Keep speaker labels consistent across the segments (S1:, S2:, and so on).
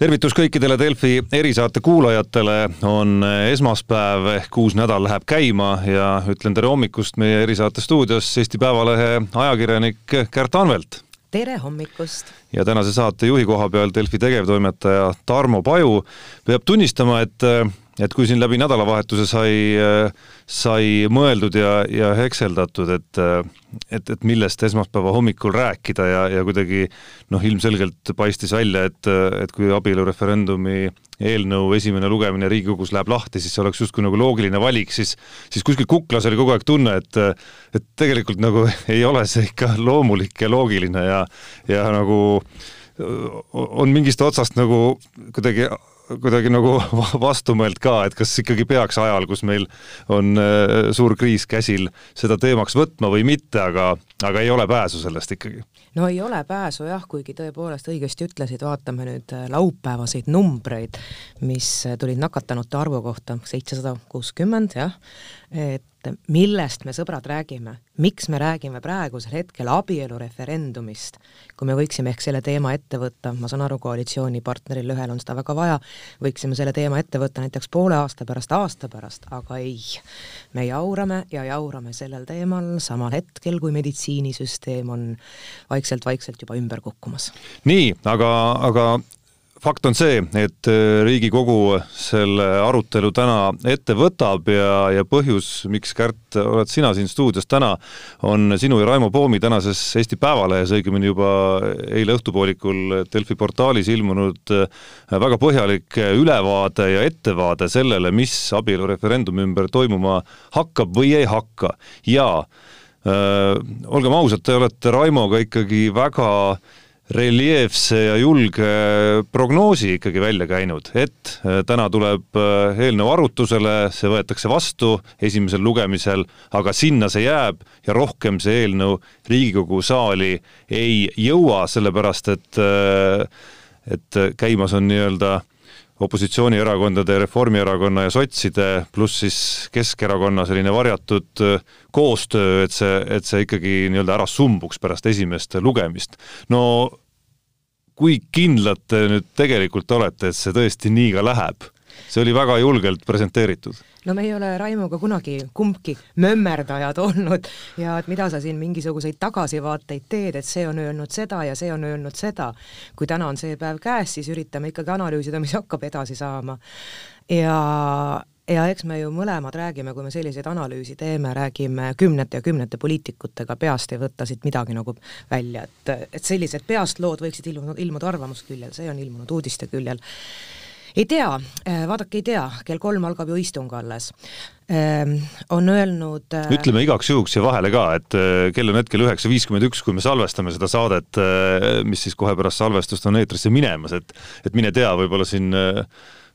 S1: tervitus kõikidele Delfi erisaate kuulajatele, on esmaspäev ehk uus nädal läheb käima ja ütlen tere hommikust meie erisaate stuudios Eesti Päevalehe ajakirjanik Kärt Anvelt.
S2: tere hommikust!
S1: ja tänase saate juhi koha peal Delfi tegevtoimetaja Tarmo Paju peab tunnistama, et et kui siin läbi nädalavahetuse sai, sai mõeldud ja, ja hekseldatud, et et, et millest esmaspäeva hommikul rääkida ja, ja kuidagi noh, ilmselgelt paistis välja, et, et kui abielureferendumi eelnõu esimene lugemine Riigikogus läheb lahti, siis see oleks justkui nagu loogiline valik, siis siis kuskil kuklas oli kogu aeg tunne, et et tegelikult nagu ei ole see ikka loomulik ja loogiline ja ja nagu on mingist otsast nagu kuidagi kuidagi nagu vastumõeld ka, et kas ikkagi peaks ajal, kus meil on äh, suur kriis käsil, seda teemaks võtma või mitte, aga, aga ei ole pääsu sellest ikkagi.
S2: No ei ole pääsu jah, kuigi tõepoolest õigesti ütlesid, vaatame nüüd äh, laupäevaseid numbreid, mis äh, tulid nakatanute arvu kohta, seitsesada kuuskümmend jah, et millest me, sõbrad, räägime, miks me räägime praegusel hetkel abielureferendumist, kui me võiksime ehk selle teema ette võtta, ma saan aru, koalitsioonipartneril ühel on seda väga vaja, võiksime selle teema ette võtta näiteks poole aasta pärast, aasta pärast, aga ei. me jaurame ja jaurame sellel teemal samal hetkel, kui meditsiinisüsteem on vaikselt-vaikselt juba ümber kukkumas.
S1: nii, aga, aga fakt on see, et äh, Riigikogu selle arutelu täna ette võtab ja, ja põhjus, miks, Kärt, oled sina siin stuudios täna, on sinu ja Raimo Poomi tänases Eesti Päevalehes, õigemini juba eile õhtupoolikul Delfi portaalis ilmunud äh, väga põhjalik ülevaade ja ettevaade sellele, mis abielureferendumi ümber toimuma hakkab või ei hakka. Ja äh, olgem ausad, te olete Raimoga ikkagi väga äh, reljeefse ja julge prognoosi ikkagi välja käinud, et äh, täna tuleb äh, eelnõu arutusele, see võetakse vastu esimesel lugemisel, aga sinna see jääb ja rohkem see eelnõu Riigikogu saali ei jõua, sellepärast et äh, et käimas on nii-öelda opositsioonierakondade, Reformierakonna ja sotside, pluss siis Keskerakonna selline varjatud äh, koostöö, et see, et see ikkagi nii-öelda ära sumbuks pärast esimest lugemist. no kui kindlad te nüüd tegelikult olete, et see tõesti nii ka läheb? See oli väga julgelt presenteeritud.
S2: no me ei ole Raimuga kunagi kumbki mömmerdajad olnud ja et mida sa siin mingisuguseid tagasivaateid teed, et see on öelnud seda ja see on öelnud seda. kui täna on see päev käes, siis üritame ikkagi analüüsida, mis hakkab edasi saama. ja ja eks me ju mõlemad räägime, kui me selliseid analüüsi teeme, räägime kümnete ja kümnete poliitikutega, peast ei võta siit midagi nagu välja, et, et sellised peast lood võiksid ilmuda, ilmuda arvamusküljel, see on ilmunud uudiste küljel ei tea, äh, vaadake, ei tea, kell kolm algab ju istung alles. Ähm, on öelnud
S1: äh, ütleme igaks juhuks siia vahele ka, et äh, kell on hetkel üheksa viiskümmend üks, kui me salvestame seda saadet, mis siis kohe pärast salvestust on eetrisse minemas, et et mine tea, võib-olla siin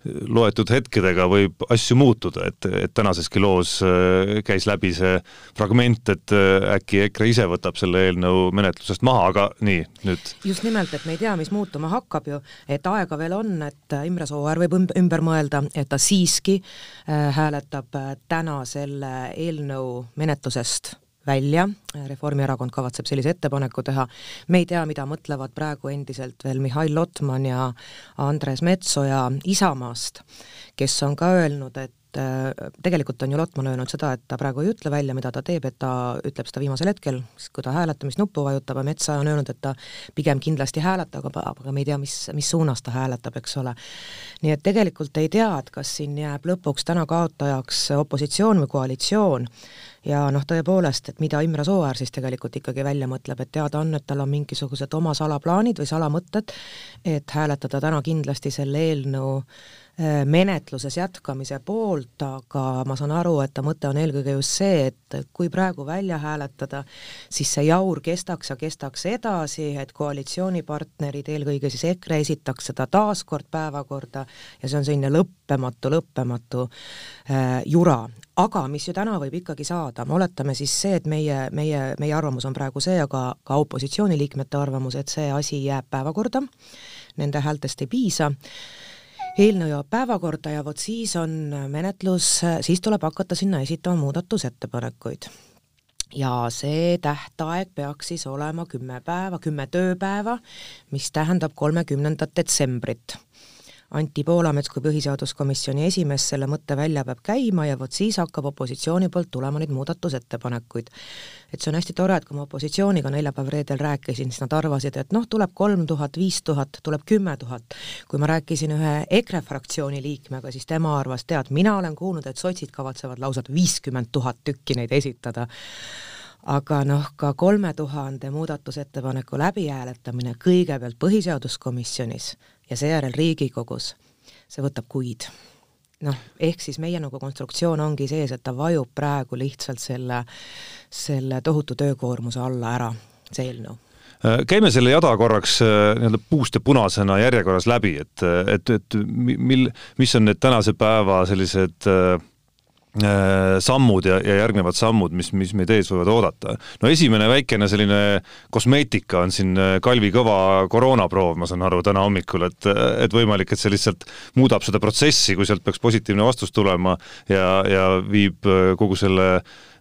S1: loetud hetkedega võib asju muutuda, et, et tänaseski loos äh, käis läbi see fragment, et äh, äkki EKRE ise võtab selle eelnõu menetlusest maha, aga nii, nüüd.
S2: just nimelt, et me ei tea, mis muutuma hakkab ju, et aega veel on, et Imre Sooäär võib ümber mõelda, et ta siiski äh, hääletab täna selle eelnõu menetlusest välja, Reformierakond kavatseb sellise ettepaneku teha, me ei tea, mida mõtlevad praegu endiselt veel Mihhail Lotman ja Andres Metsoja Isamaast, kes on ka öelnud, et tegelikult on ju Lotman öelnud seda, et ta praegu ei ütle välja, mida ta teeb, et ta ütleb seda viimasel hetkel, siis kui ta hääletamisnuppu vajutab ja Metsa on öelnud, et ta pigem kindlasti hääletab, aga, aga me ei tea, mis, mis suunas ta hääletab, eks ole. nii et tegelikult ei tea, et kas siin jääb lõpuks täna kaotajaks opositsioon või koalitsioon, ja noh, tõepoolest, et mida Imre Sooäär siis tegelikult ikkagi välja mõtleb, et teada on, et tal on mingisugused oma salaplaanid või salamõtted, et hääletada täna kindlasti selle eelnõu äh, menetluses jätkamise poolt, aga ma saan aru, et ta mõte on eelkõige just see, et kui praegu välja hääletada, siis see jaur kestaks ja kestaks edasi, et koalitsioonipartnerid, eelkõige siis EKRE, esitaks seda taas kord päevakorda ja see on selline lõppematu, lõppematu äh, jura. Aga mis ju täna võib ikkagi saada, me oletame siis see, et meie, meie, meie arvamus on praegu see, aga ka opositsiooniliikmete arvamus, et see asi jääb päevakorda, nende häältest ei piisa, eelnõu jõuab päevakorda ja vot siis on menetlus, siis tuleb hakata sinna esitama muudatusettepanekuid. Ja see tähtaeg peaks siis olema kümme päeva, kümme tööpäeva, mis tähendab kolmekümnendat detsembrit Anti Poolamets kui põhiseaduskomisjoni esimees selle mõtte välja peab käima ja vot siis hakkab opositsiooni poolt tulema neid muudatusettepanekuid. et see on hästi tore, et kui ma opositsiooniga neljapäev-reedel rääkisin, siis nad arvasid, et noh, tuleb kolm tuhat, viis tuhat, tuleb kümme tuhat. kui ma rääkisin ühe EKRE fraktsiooni liikmega, siis tema arvas, tead, mina olen kuulnud, et sotsid kavatsevad lausa viiskümmend tuhat tükki neid esitada aga noh, ka kolme tuhande muudatusettepaneku läbihääletamine kõigepealt põhiseaduskomisjonis ja seejärel Riigikogus, see võtab kuid. noh, ehk siis meie nagu konstruktsioon ongi sees, et ta vajub praegu lihtsalt selle, selle tohutu töökoormuse alla ära, see eelnõu
S1: käime selle jada korraks äh, nii-öelda puust ja punasena järjekorras läbi, et, et, et mil, mis on need tänase päeva sellised äh, Äh, sammud ja, ja järgnevad sammud, mis, mis meid ees võivad oodata. no esimene väikene selline kosmeetika on siin äh, Kalvi Kõva koroonaproov, ma saan aru, täna hommikul, et, et võimalik, et see lihtsalt muudab seda protsessi, kui sealt peaks positiivne vastus tulema ja, ja viib äh, kogu selle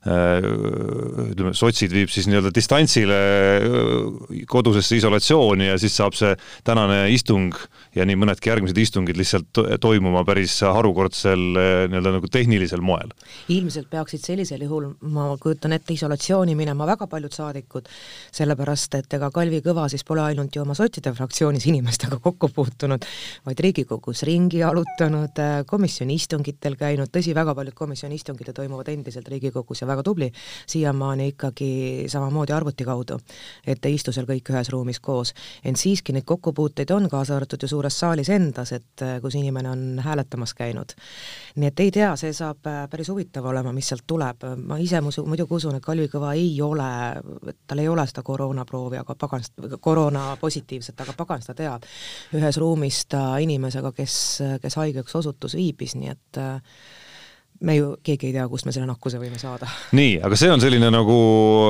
S1: ütleme, sotsid viib siis nii-öelda distantsile kodusesse isolatsiooni ja siis saab see tänane istung ja nii mõnedki järgmised istungid lihtsalt toimuma päris harukordsel nii-öelda nagu tehnilisel moel.
S2: Ilmselt peaksid sellisel juhul, ma kujutan ette, isolatsiooni minema väga paljud saadikud, sellepärast et ega Kalvi Kõva siis pole ainult ju oma sotside fraktsioonis inimestega kokku puutunud, vaid Riigikogus ringi jalutanud, komisjoni istungitel käinud, tõsi, väga paljud komisjoni istungid toimuvad endiselt Riigikogus ja väga tubli, siiamaani ikkagi samamoodi arvuti kaudu, et ei istu seal kõik ühes ruumis koos. ent siiski neid kokkupuuteid on, kaasa arvatud ju suures saalis endas, et kus inimene on hääletamas käinud. nii et ei tea, see saab päris huvitav olema, mis sealt tuleb, ma ise musu, muidugi usun, et Kalvi Kõva ei ole, tal ei ole seda koroonaproovi, aga pagan, koroona positiivset, aga pagan seda teab. ühes ruumis ta inimesega, kes, kes haigeks osutus, viibis, nii et äh, me ju keegi ei tea, kust me selle nakkuse võime saada.
S1: nii, aga see on selline nagu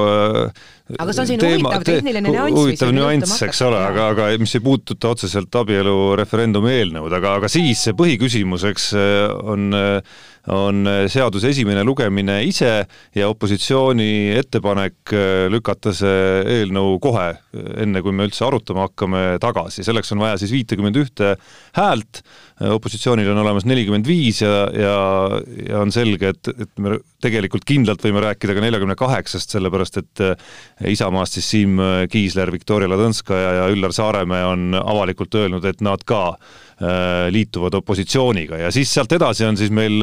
S2: äh, aga see on selline teema, huvitav tehniline nüanss.
S1: huvitav nüanss, eks ole, aga, aga mis ei puuduta otseselt abielu referendumi eelnõud, aga, aga siis see põhiküsimus, eks äh, on äh, on äh, seaduse esimene lugemine ise ja opositsiooni ettepanek äh, lükata see eelnõu kohe, äh, enne kui me üldse arutama hakkame, tagasi. selleks on vaja siis viitekümmet ühte häält, opositsioonil on olemas nelikümmend viis ja, ja, ja on selge, et, et me tegelikult kindlalt võime rääkida ka neljakümne kaheksast, sellepärast et Isamaast siis Siim Kiisler, Viktoria Ladõnskaja ja Üllar Saaremäe on avalikult öelnud, et nad ka Äh, liituvad opositsiooniga. Ja siis sealt edasi on siis meil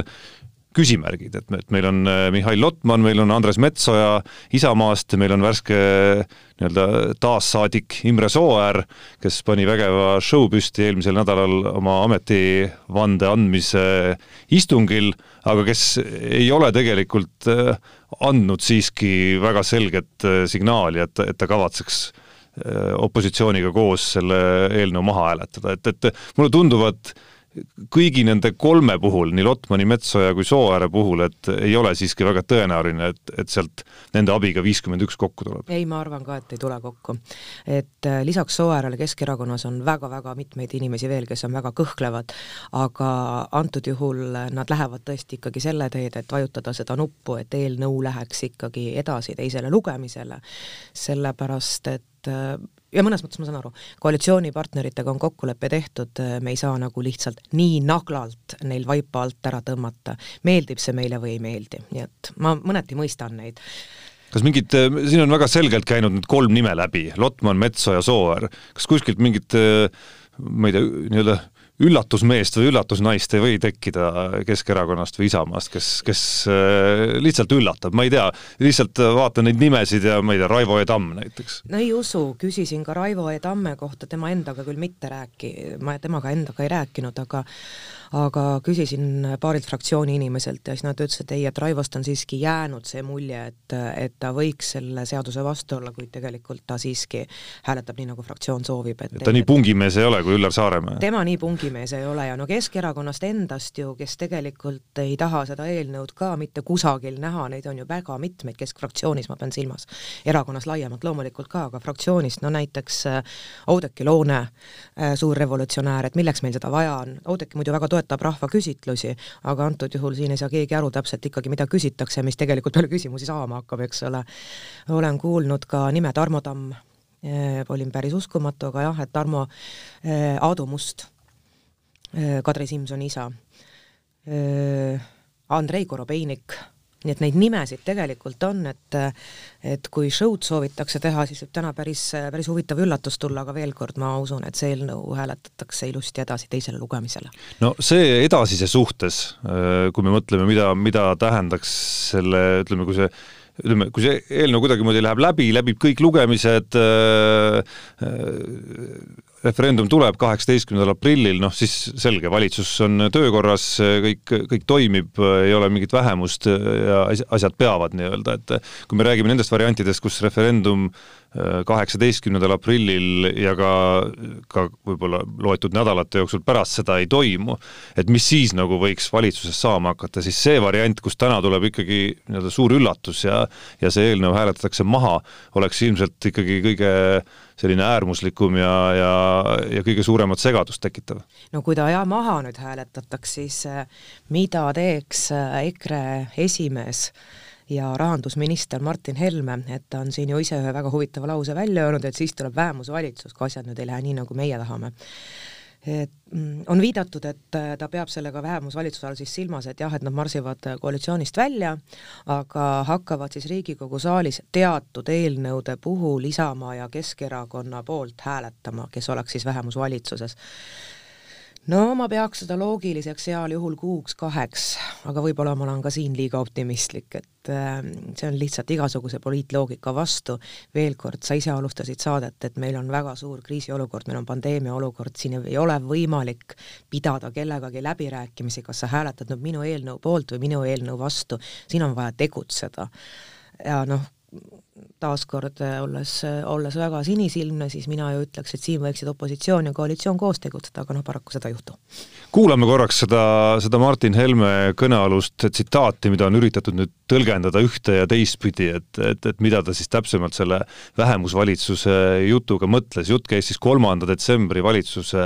S1: küsimärgid, et, et meil on äh, Mihhail Lotman, meil on Andres Metsoja Isamaast, meil on värske nii-öelda taassaadik Imre Sooäär, kes pani vägeva show püsti eelmisel nädalal oma ametivande andmise istungil, aga kes ei ole tegelikult äh, andnud siiski väga selget signaali, et, et ta kavatseks Äh, opositsiooniga koos selle eelnõu maha hääletada, et, et mulle tunduvad kõigi nende kolme puhul, nii Lotmani, Metsoja kui Sooääre puhul, et ei ole siiski väga tõenäoline, et, et sealt nende abiga viiskümmend üks kokku tuleb.
S2: ei, ma arvan ka, et ei tule kokku. et äh, lisaks Sooäärele Keskerakonnas on väga-väga mitmeid inimesi veel, kes on väga kõhklevad, aga antud juhul nad lähevad tõesti ikkagi selle teed, et vajutada seda nuppu, et eelnõu läheks ikkagi edasi teisele lugemisele, sellepärast et et ja mõnes mõttes ma saan aru, koalitsioonipartneritega on kokkulepe tehtud, me ei saa nagu lihtsalt nii naglalt neil vaipa alt ära tõmmata, meeldib see meile või ei meeldi, nii et ma mõneti mõistan neid.
S1: Kas mingid, siin on väga selgelt käinud need kolm nime läbi, Lotman, Metsoja, Sooäär, kas kuskilt mingit ma ei tea, nii-öelda üllatusmeest või üllatusnaist ei või tekkida Keskerakonnast või Isamaast, kes, kes äh, lihtsalt üllatab, ma ei tea, lihtsalt vaatan neid nimesid ja ma ei tea, Raivo E. Tamm näiteks.
S2: no ei usu, küsisin ka Raivo E. Tamme kohta, tema endaga küll mitte rääki-, ma temaga endaga ei rääkinud, aga aga küsisin paarilt fraktsiooni inimeselt ja siis nad ütlesid, et ei, et Raivost on siiski jäänud see mulje, et, et ta võiks selle seaduse vastu olla, kuid tegelikult ta siiski hääletab nii, nagu fraktsioon soovib, et
S1: ta nii pungimees ei ole kui Üllar Saaremäe?
S2: tema nii pungimees ei ole ja no Keskerakonnast endast ju, kes tegelikult ei taha seda eelnõud ka mitte kusagil näha, neid on ju väga mitmeid keskfraktsioonis, ma pean silmas, erakonnas laiemalt loomulikult ka, aga fraktsioonist, no näiteks äh, Oudekki Loone, äh, suur revolutsionäär, et milleks meil seda vaja on, Oudekki muidu väga toetab toetab rahvaküsitlusi, aga antud juhul siin ei saa keegi aru täpselt ikkagi, mida küsitakse mis tegelikult peale küsimusi saama hakkab, eks ole. olen kuulnud ka nime Tarmo Tamm, eh, olin päris uskumatu, aga jah, et Tarmo eh, Aadu Must Kadri Simsoni isa, Andrei Korobeinik nii et neid nimesid tegelikult on, et et kui show'd soovitakse teha, siis võib täna päris, päris huvitav üllatus tulla, aga veel kord, ma usun, et see eelnõu hääletatakse ilusti edasi teisele lugemisele.
S1: no see edasise suhtes, kui me mõtleme, mida, mida tähendaks selle, ütleme, kui see ütleme, kui see eelnõu kuidagimoodi läheb läbi, läbib kõik lugemised äh,, referendum tuleb kaheksateistkümnendal aprillil, noh siis selge, valitsus on töökorras, kõik, kõik toimib, ei ole mingit vähemust ja asjad peavad nii-öelda, et kui me räägime nendest variantidest, kus referendum äh, kaheksateistkümnendal aprillil ja ka, ka võib-olla loetud nädalate jooksul pärast seda ei toimu, et mis siis nagu võiks valitsuses saama hakata, siis see variant, kus täna tuleb ikkagi nii-öelda suur üllatus ja ja see eelnõu hääletatakse maha, oleks ilmselt ikkagi kõige selline äärmuslikum ja, ja, ja kõige suuremat segadust tekitav.
S2: no kui ta ja maha nüüd hääletataks, siis äh, mida teeks äh, EKRE esimees ja rahandusminister Martin Helme, et ta on siin ju ise ühe väga huvitava lause välja öelnud, et siis tuleb vähemusvalitsus, kui asjad nüüd ei lähe nii, nagu meie tahame et mm, on viidatud, et äh, ta peab sellega vähemusvalitsuse all siis silmas, et jah, et nad marsivad äh, koalitsioonist välja, aga hakkavad siis Riigikogu saalis teatud eelnõude puhul Isamaa ja Keskerakonna poolt hääletama, kes oleks siis vähemusvalitsuses no ma peaks seda loogiliseks heal juhul kuuks-kaheks, aga võib-olla ma olen ka siin liiga optimistlik, et äh, see on lihtsalt igasuguse poliitloogika vastu. veel kord, sa ise alustasid saadet, et meil on väga suur kriisiolukord, meil on pandeemia olukord, siin ei ole võimalik pidada kellegagi läbirääkimisi, kas sa hääletad nüüd minu eelnõu poolt või minu eelnõu vastu, siin on vaja tegutseda. ja noh, taaskord äh, olles, äh, olles väga sinisilmne, siis mina ju ütleks, et siin võiksid opositsioon ja koalitsioon koos tegutseda, aga noh, paraku seda ei juhtu.
S1: kuulame korraks seda, seda Martin Helme kõnealust tsitaati, mida on üritatud nüüd tõlgendada ühte ja teistpidi, et, et, et mida ta siis täpsemalt selle vähemusvalitsuse jutuga mõtles, jutt käis siis kolmanda detsembri valitsuse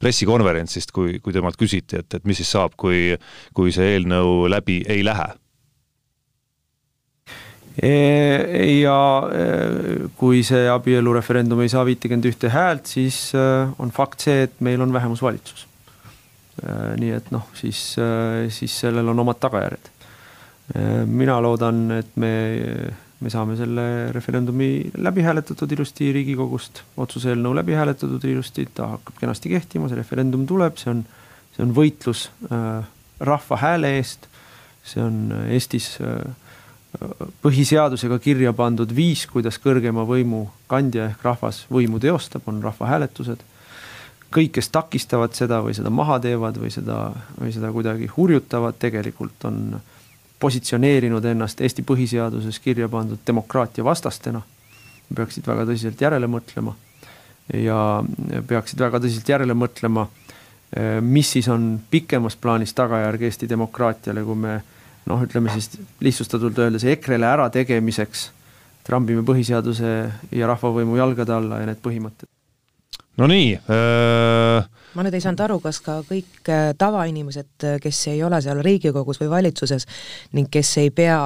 S1: pressikonverentsist, kui, kui temalt küsiti, et, et mis siis saab, kui, kui see eelnõu läbi ei lähe
S3: ja kui see abielureferendum ei saa viitekümmet ühte häält, siis on fakt see, et meil on vähemusvalitsus. nii et noh, siis, siis sellel on omad tagajärjed. mina loodan, et me, me saame selle referendumi läbi hääletatud ilusti Riigikogust, otsuse eelnõu läbi hääletatud ilusti, ta hakkab kenasti kehtima, see referendum tuleb, see on, see on võitlus rahva hääle eest. see on Eestis äh, põhiseadusega kirja pandud viis, kuidas kõrgema võimu kandja ehk rahvas võimu teostab, on rahvahääletused. kõik, kes takistavad seda või seda maha teevad või seda, või seda kuidagi hurjutavad, tegelikult on positsioneerinud ennast Eesti põhiseaduses kirja pandud demokraatia vastastena. peaksid väga tõsiselt järele mõtlema ja peaksid väga tõsiselt järele mõtlema, mis siis on pikemas plaanis tagajärg Eesti demokraatiale, kui me noh, ütleme siis lihtsustatult öeldes EKRE-le ärategemiseks trambime põhiseaduse ja rahvavõimu jalgade alla ja need põhimõtted.
S1: No nii äh
S2: ma nüüd ei saanud aru, kas ka kõik äh, tavainimesed, äh, kes ei ole seal Riigikogus või valitsuses ning kes ei pea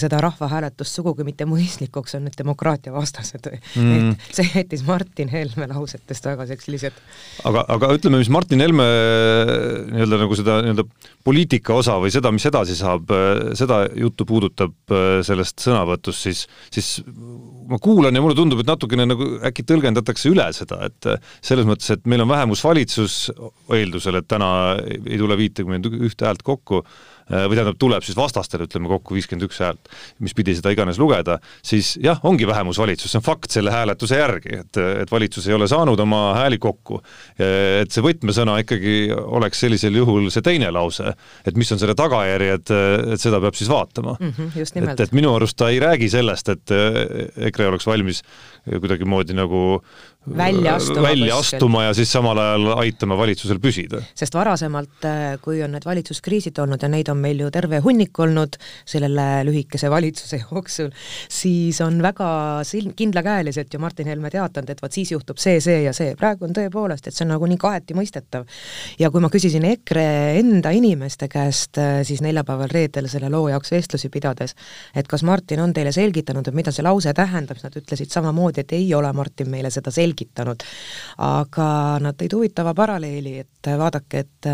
S2: seda rahvahääletust sugugi mitte mõistlikuks, on nüüd demokraatia vastased või mm.? et see jättis Martin Helme lausetest väga sellised
S1: aga, aga ütleme, mis Martin Helme nii-öelda nagu seda nii-öelda poliitika osa või seda, mis edasi saab, seda juttu puudutab sellest sõnavõtust, siis, siis ma kuulan ja mulle tundub, et natukene nagu äkki tõlgendatakse üle seda, et selles mõttes, et meil on vähemusvalitsus, eeldusel, et täna ei tule viitekümmet ühte häält kokku, või tähendab, tuleb siis vastastel, ütleme kokku viiskümmend üks häält, mis pidi seda iganes lugeda, siis jah, ongi vähemusvalitsus, see on fakt selle hääletuse järgi, et, et valitsus ei ole saanud oma hääli kokku. et see võtmesõna ikkagi oleks sellisel juhul see teine lause, et mis on selle tagajärjed, et seda peab siis vaatama
S2: mm. -hmm,
S1: et, et minu arust ta ei räägi sellest, et EKRE oleks valmis kuidagimoodi nagu
S2: välja astuma,
S1: välja astuma ja siis samal ajal aitama valitsusel püsida.
S2: sest varasemalt, äh, kui on need valitsuskriisid olnud ja neid on meil ju terve hunnik olnud selle lühikese valitsuse jooksul, siis on väga sil-, kindlakäeliselt ju Martin Helme teatanud, et vot siis juhtub see, see ja see, praegu on tõepoolest, et see on nagu nii kaheti mõistetav. ja kui ma küsisin EKRE enda inimeste käest äh, siis neljapäeval-reedel selle loo jaoks vestlusi pidades, et kas Martin on teile selgitanud, et mida see lause tähendab, siis nad ütlesid samamoodi, et ei ole Martin meile seda selgitanud, selgitanud. aga nad tõid huvitava paralleeli, et vaadake, et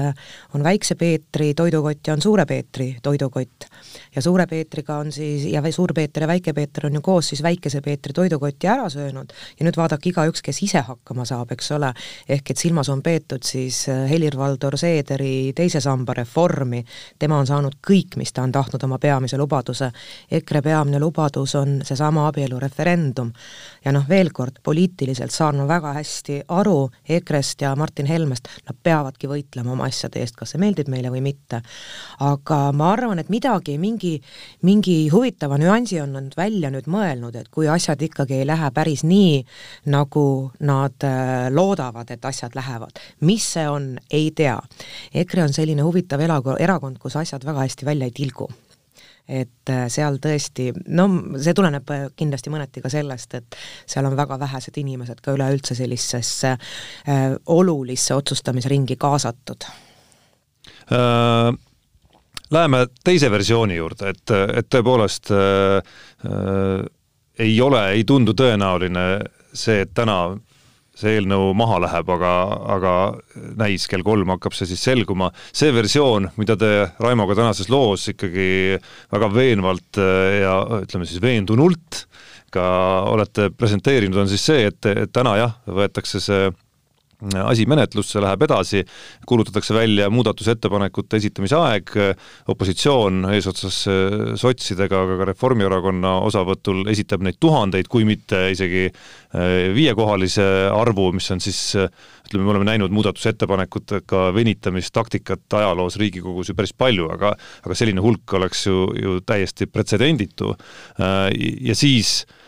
S2: on Väikse Peetri toidukott ja on Suure Peetri toidukott. ja Suure Peetriga on siis, ja Suur Peeter ja Väike Peeter on ju koos siis Väikese Peetri toidukotti ära söönud ja nüüd vaadake igaüks, kes ise hakkama saab, eks ole, ehk et silmas on peetud siis Helir-Valdor Seederi teise samba reformi, tema on saanud kõik, mis ta on tahtnud oma peamise lubaduse. EKRE peamine lubadus on seesama abielureferendum. ja noh, veel kord, poliitiliselt saan väga hästi aru EKRE-st ja Martin Helmest, nad peavadki võitlema oma asjade eest, kas see meeldib meile või mitte. aga ma arvan, et midagi, mingi, mingi huvitava nüansi on nad välja nüüd mõelnud, et kui asjad ikkagi ei lähe päris nii, nagu nad äh, loodavad, et asjad lähevad. mis see on, ei tea. EKRE on selline huvitav ela-, erakond, kus asjad väga hästi välja ei tilgu et äh, seal tõesti, no see tuleneb äh, kindlasti mõneti ka sellest, et seal on väga vähesed inimesed ka üleüldse sellisesse äh, olulisse otsustamisringi kaasatud
S1: äh,. Läheme teise versiooni juurde, et, et tõepoolest äh, äh, ei ole, ei tundu tõenäoline see, et täna see eelnõu maha läheb, aga, aga näis, kell kolm hakkab see siis selguma. see versioon, mida te Raimoga tänases loos ikkagi väga veenvalt äh, ja ütleme siis veendunult ka olete presenteerinud, on siis see, et, täna jah, võetakse see asi menetlusse, läheb edasi, kuulutatakse välja muudatusettepanekute esitamise aeg, opositsioon eesotsas äh, sotsidega, aga ka Reformierakonna osavõtul esitab neid tuhandeid, kui mitte isegi äh, viiekohalise arvu, mis on siis ütleme, me oleme näinud muudatusettepanekutega venitamistaktikat ajaloos Riigikogus ju päris palju, aga aga selline hulk oleks ju, ju täiesti pretsedenditu. Äh, ja siis äh,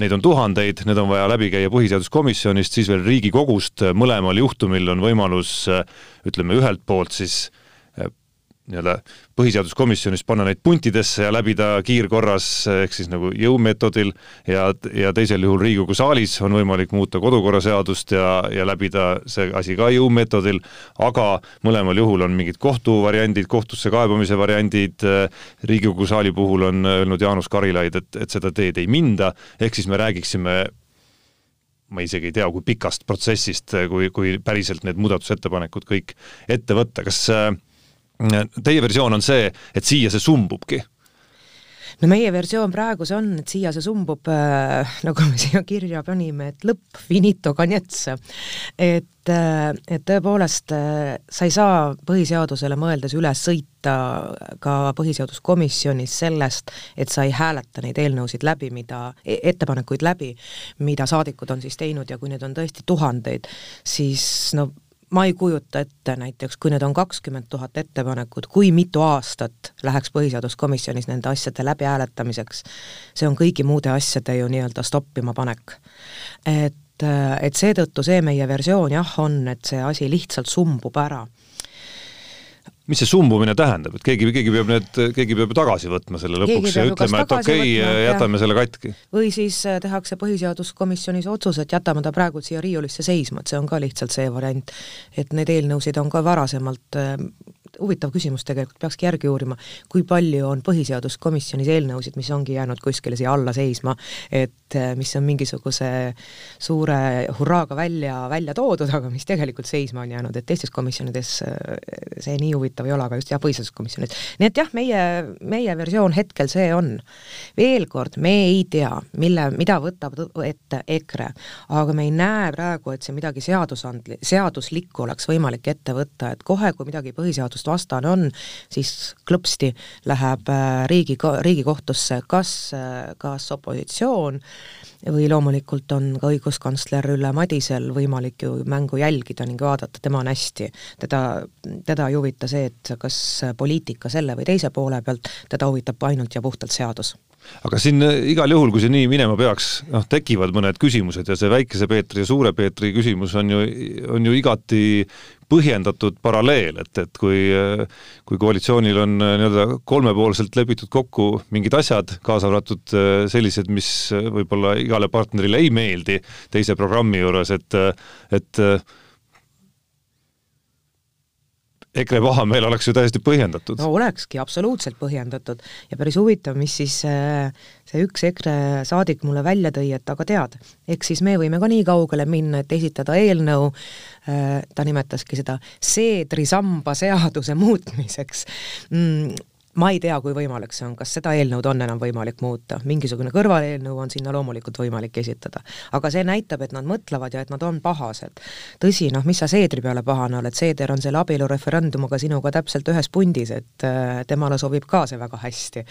S1: neid on tuhandeid, need on vaja läbi käia põhiseaduskomisjonist, siis veel Riigikogust, mõlemal juhtumil on võimalus ütleme, ühelt poolt siis nii-öelda põhiseaduskomisjonis panna neid puntidesse ja läbida kiirkorras ehk siis nagu jõumeetodil ja, ja teisel juhul Riigikogu saalis on võimalik muuta kodukorraseadust ja, ja läbida see asi ka jõumeetodil, aga mõlemal juhul on mingid kohtuvariandid, kohtusse kaebamise variandid, Riigikogu saali puhul on öelnud Jaanus Karilaid, et, et seda teed ei minda, ehk siis me räägiksime ma isegi ei tea, kui pikast protsessist, kui, kui päriselt need muudatusettepanekud kõik ette võtta, kas äh, Teie versioon on see, et siia see sumbubki
S2: no meie versioon praegu see on, et siia see sumbub äh,, nagu me siia kirja panime, et lõpp, finito cagnetz. et, äh, et tõepoolest äh, sa ei saa põhiseadusele mõeldes üle sõita ka põhiseaduskomisjonis sellest, et sa ei hääleta neid eelnõusid läbi, mida, e-, ettepanekuid läbi, mida saadikud on siis teinud ja kui neid on tõesti tuhandeid, siis no ma ei kujuta ette näiteks, kui need on kakskümmend tuhat ettepanekut, kui mitu aastat läheks Põhiseaduskomisjonis nende asjade läbihääletamiseks, see on kõigi muude asjade ju nii-öelda stoppima panek. et, et seetõttu see meie versioon jah, on, et see asi lihtsalt sumbub ära
S1: mis see sumbumine tähendab, et keegi, keegi peab need, keegi peab ju tagasi võtma selle lõpuks ja ütlema, et okei okay,, jätame selle katki.
S2: või siis äh, tehakse põhiseaduskomisjonis otsus, et jätame ta praegu siia riiulisse seisma, et see on ka lihtsalt see variant. et neid eelnõusid on ka varasemalt äh, huvitav küsimus tegelikult, peakski järgi uurima, kui palju on põhiseaduskomisjonis eelnõusid, mis ongi jäänud kuskile siia alla seisma, et eh, mis on mingisuguse suure hurraaga välja, välja toodud, aga mis tegelikult seisma on jäänud, et teistes komisjonides eh, see nii huvitav ei ole, aga just jah, põhiseaduskomisjonis. nii et jah, meie, meie versioon hetkel see on. veel kord, me ei tea, mille, mida võtab ette EKRE, aga me ei näe praegu, et see midagi seadusandli-, seaduslikku oleks võimalik ette võtta, et kohe, kui midagi põhiseadust seadust vastane on, siis klõpsti läheb äh, riigi, Riigikohtusse kas, äh, kas opositsioon või loomulikult on ka õiguskantsler Ülle Madisel võimalik ju mängu jälgida ning vaadata, tema on hästi. teda, teda ei huvita see, et kas poliitika selle või teise poole pealt, teda huvitab ainult ja puhtalt seadus
S1: aga siin äh, igal juhul, kui see nii minema peaks, noh, tekivad mõned küsimused ja see väikese Peetri ja suure Peetri küsimus on ju, on ju igati põhjendatud paralleel, et, et kui, kui koalitsioonil on äh, nii-öelda kolmepoolselt lepitud kokku mingid asjad, kaasa arvatud äh, sellised, mis võib-olla igale partnerile ei meeldi teise programmi juures, et, et EKRE pahameel oleks ju täiesti põhjendatud.
S2: no olekski, absoluutselt põhjendatud ja päris huvitav, mis siis äh, see üks EKRE saadik mulle välja tõi, et aga tead, eks siis me võime ka nii kaugele minna, et esitada eelnõu, äh, ta nimetaski seda seedrisamba seaduse muutmiseks mm, ma ei tea, kui võimalik see on, kas seda eelnõud on enam võimalik muuta, mingisugune kõrvaleelnõu on sinna loomulikult võimalik esitada. aga see näitab, et nad mõtlevad ja et nad on pahased. tõsi, noh, mis sa Seedri peale pahane oled, Seeder on selle abielureferendumiga sinuga täpselt ühes pundis, et äh, temale sobib ka see väga hästi.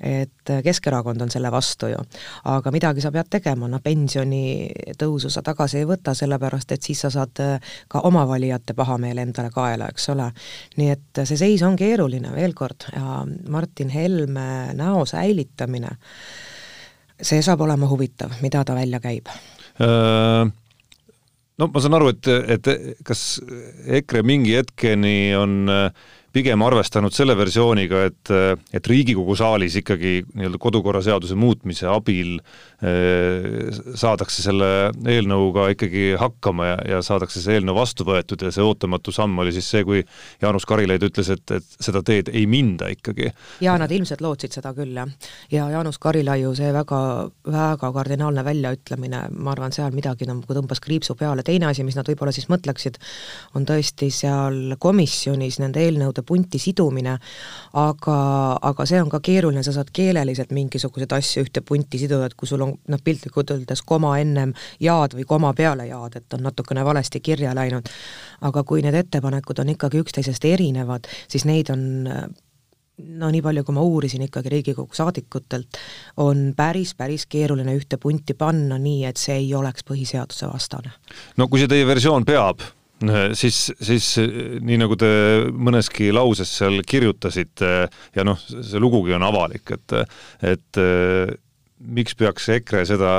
S2: et äh, Keskerakond on selle vastu ju. aga midagi sa pead tegema, noh pensionitõusu sa tagasi ei võta, sellepärast et siis sa saad äh, ka oma valijate pahameele endale kaela, eks ole. nii et see seis on keeruline, veel kord, ja Martin Helme näo säilitamine, see saab olema huvitav, mida ta välja käib.
S1: Äh, no ma saan aru, et, et kas EKRE mingi hetkeni on äh, pigem arvestanud selle versiooniga, et, et Riigikogu saalis ikkagi nii-öelda kodukorraseaduse muutmise abil eh, saadakse selle eelnõuga ikkagi hakkama ja, ja saadakse see eelnõu vastu võetud ja see ootamatu samm oli siis see, kui Jaanus Karilaid ütles, et, et seda teed ei minda ikkagi.
S2: jaa, nad ilmselt lootsid seda küll, jah. ja Jaanus Karilaiu see väga, väga kardinaalne väljaütlemine, ma arvan, seal midagi nagu tõmbas kriipsu peale, teine asi, mis nad võib-olla siis mõtleksid, on tõesti seal komisjonis nende eelnõude nii-öelda punti sidumine, aga, aga see on ka keeruline, sa saad keeleliselt mingisuguseid asju ühte punti siduda, et kui sul on noh, piltlikult öeldes koma ennem jaad või koma peale jaad, et on natukene valesti kirja läinud, aga kui need ettepanekud on ikkagi üksteisest erinevad, siis neid on no nii palju, kui ma uurisin ikkagi Riigikogu saadikutelt, on päris, päris keeruline ühte punti panna nii, et see ei oleks põhiseaduse vastane.
S1: no kui see teie versioon peab, siis, siis nii nagu te mõneski lauses seal kirjutasite ja noh, see lugugi on avalik, et, et miks peaks EKRE seda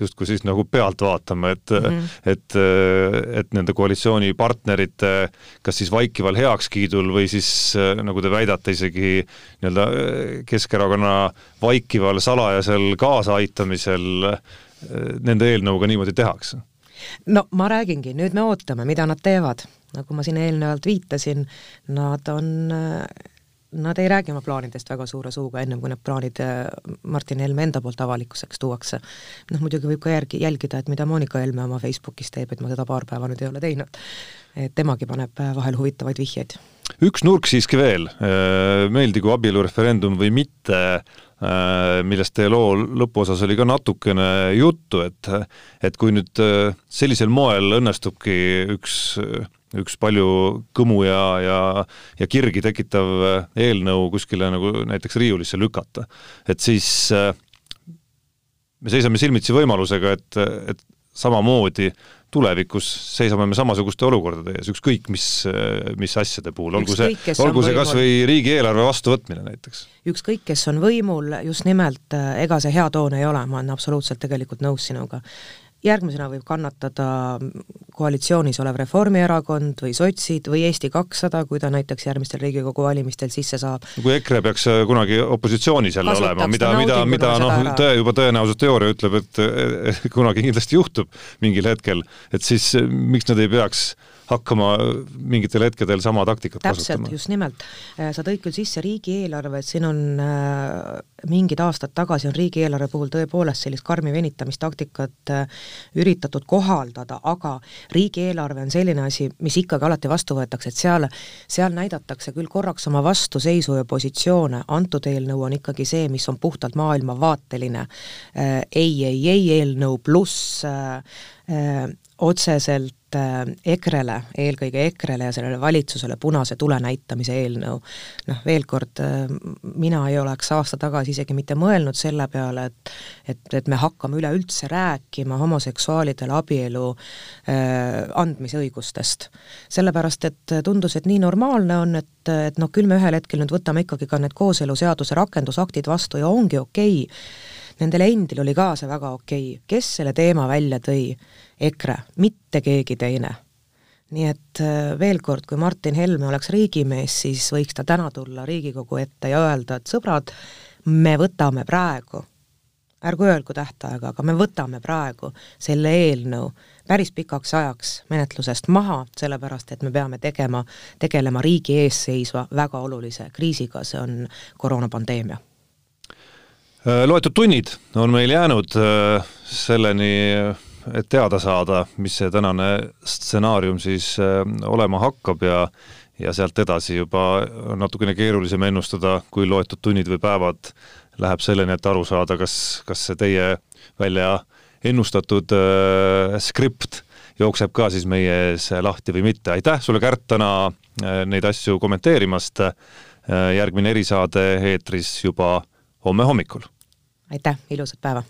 S1: justkui siis nagu pealt vaatama, et mm, -hmm. et, et nende koalitsioonipartnerite kas siis vaikival heakskiidul või siis nagu te väidate, isegi nii-öelda Keskerakonna vaikival salajasel kaasaaitamisel nende eelnõuga niimoodi tehakse
S2: no ma räägingi, nüüd me ootame, mida nad teevad. nagu ma siin eelnevalt viitasin, nad on Nad ei räägi oma plaanidest väga suure suuga, ennem kui need plaanid äh, Martin Helme enda poolt avalikkuseks tuuakse. noh, muidugi võib ka järgi, jälgida, et mida Monika Helme oma Facebookis teeb, et ma seda paar päeva nüüd ei ole teinud. et temagi paneb äh, vahel huvitavaid vihjeid.
S1: üks nurk siiski veel, äh, meeldigu abielureferendum või mitte, Äh, millest teie loo lõpuosas oli ka natukene juttu, et et kui nüüd äh, sellisel moel õnnestubki üks, üks palju kõmu ja, ja, ja kirgi tekitav eelnõu kuskile nagu näiteks riiulisse lükata, et siis äh, me seisame silmitsi võimalusega, et, et samamoodi tulevikus seisame me samasuguste olukordade ees, ükskõik mis, mis asjade puhul, olgu see, olgu see kas või riigieelarve vastuvõtmine näiteks.
S2: ükskõik, kes on võimul, just nimelt ega see hea toon ei ole, ma olen absoluutselt tegelikult nõus sinuga järgmisena võib kannatada koalitsioonis olev Reformierakond või sotsid või Eesti kakssada, kui ta näiteks järgmistel Riigikogu valimistel sisse saab.
S1: kui EKRE peaks äh, kunagi opositsioonis jälle olema, mida, mida, mida noh, tõe, juba tõenäosusteooria ütleb, et kunagi kindlasti juhtub mingil hetkel, et siis äh, miks nad ei peaks hakkama mingitel hetkedel sama taktikat
S2: täpselt,
S1: kasutama.
S2: just nimelt. Äh, sa tõid küll sisse riigieelarve, et siin on äh, mingid aastad tagasi on riigieelarve puhul tõepoolest sellist karmi venitamistaktikat äh, üritatud kohaldada, aga riigieelarve on selline asi, mis ikkagi alati vastu võetakse, et seal, seal näidatakse küll korraks oma vastuseisu ja positsioone, antud eelnõu on ikkagi see, mis on puhtalt maailmavaateline äh, ei, ei, ei eelnõu pluss äh, otseselt EKRE-le, eelkõige EKRE-le ja sellele valitsusele punase tule näitamise eelnõu. noh, veel kord, mina ei oleks aasta tagasi isegi mitte mõelnud selle peale, et et, et me hakkame üleüldse rääkima homoseksuaalidele abielu äh, andmise õigustest. sellepärast, et tundus, et nii normaalne on, et, et noh, küll me ühel hetkel nüüd võtame ikkagi ka need kooseluseaduse rakendusaktid vastu ja ongi okei okay nendel endil oli ka see väga okei okay., kes selle teema välja tõi? EKRE, mitte keegi teine. nii et äh, veel kord, kui Martin Helme oleks riigimees, siis võiks ta täna tulla Riigikogu ette ja öelda, et sõbrad, me võtame praegu ärgu öelgu tähtaega, aga me võtame praegu selle eelnõu päris pikaks ajaks menetlusest maha, sellepärast et me peame tegema, tegelema riigi ees seisva väga olulise kriisiga, see on koroonapandeemia.
S1: Loetud tunnid on meil jäänud äh, selleni, et teada saada, mis see tänane stsenaarium siis äh, olema hakkab ja ja sealt edasi juba natukene keerulisem ennustada, kui loetud tunnid või päevad läheb selleni, et aru saada, kas, kas see teie välja ennustatud äh, skript jookseb ka siis meie ees lahti või mitte. aitäh sulle, Kärt, täna äh, neid asju kommenteerimast äh,. järgmine erisaade eetris juba homme hommikul
S2: aitäh, ilusat päeva!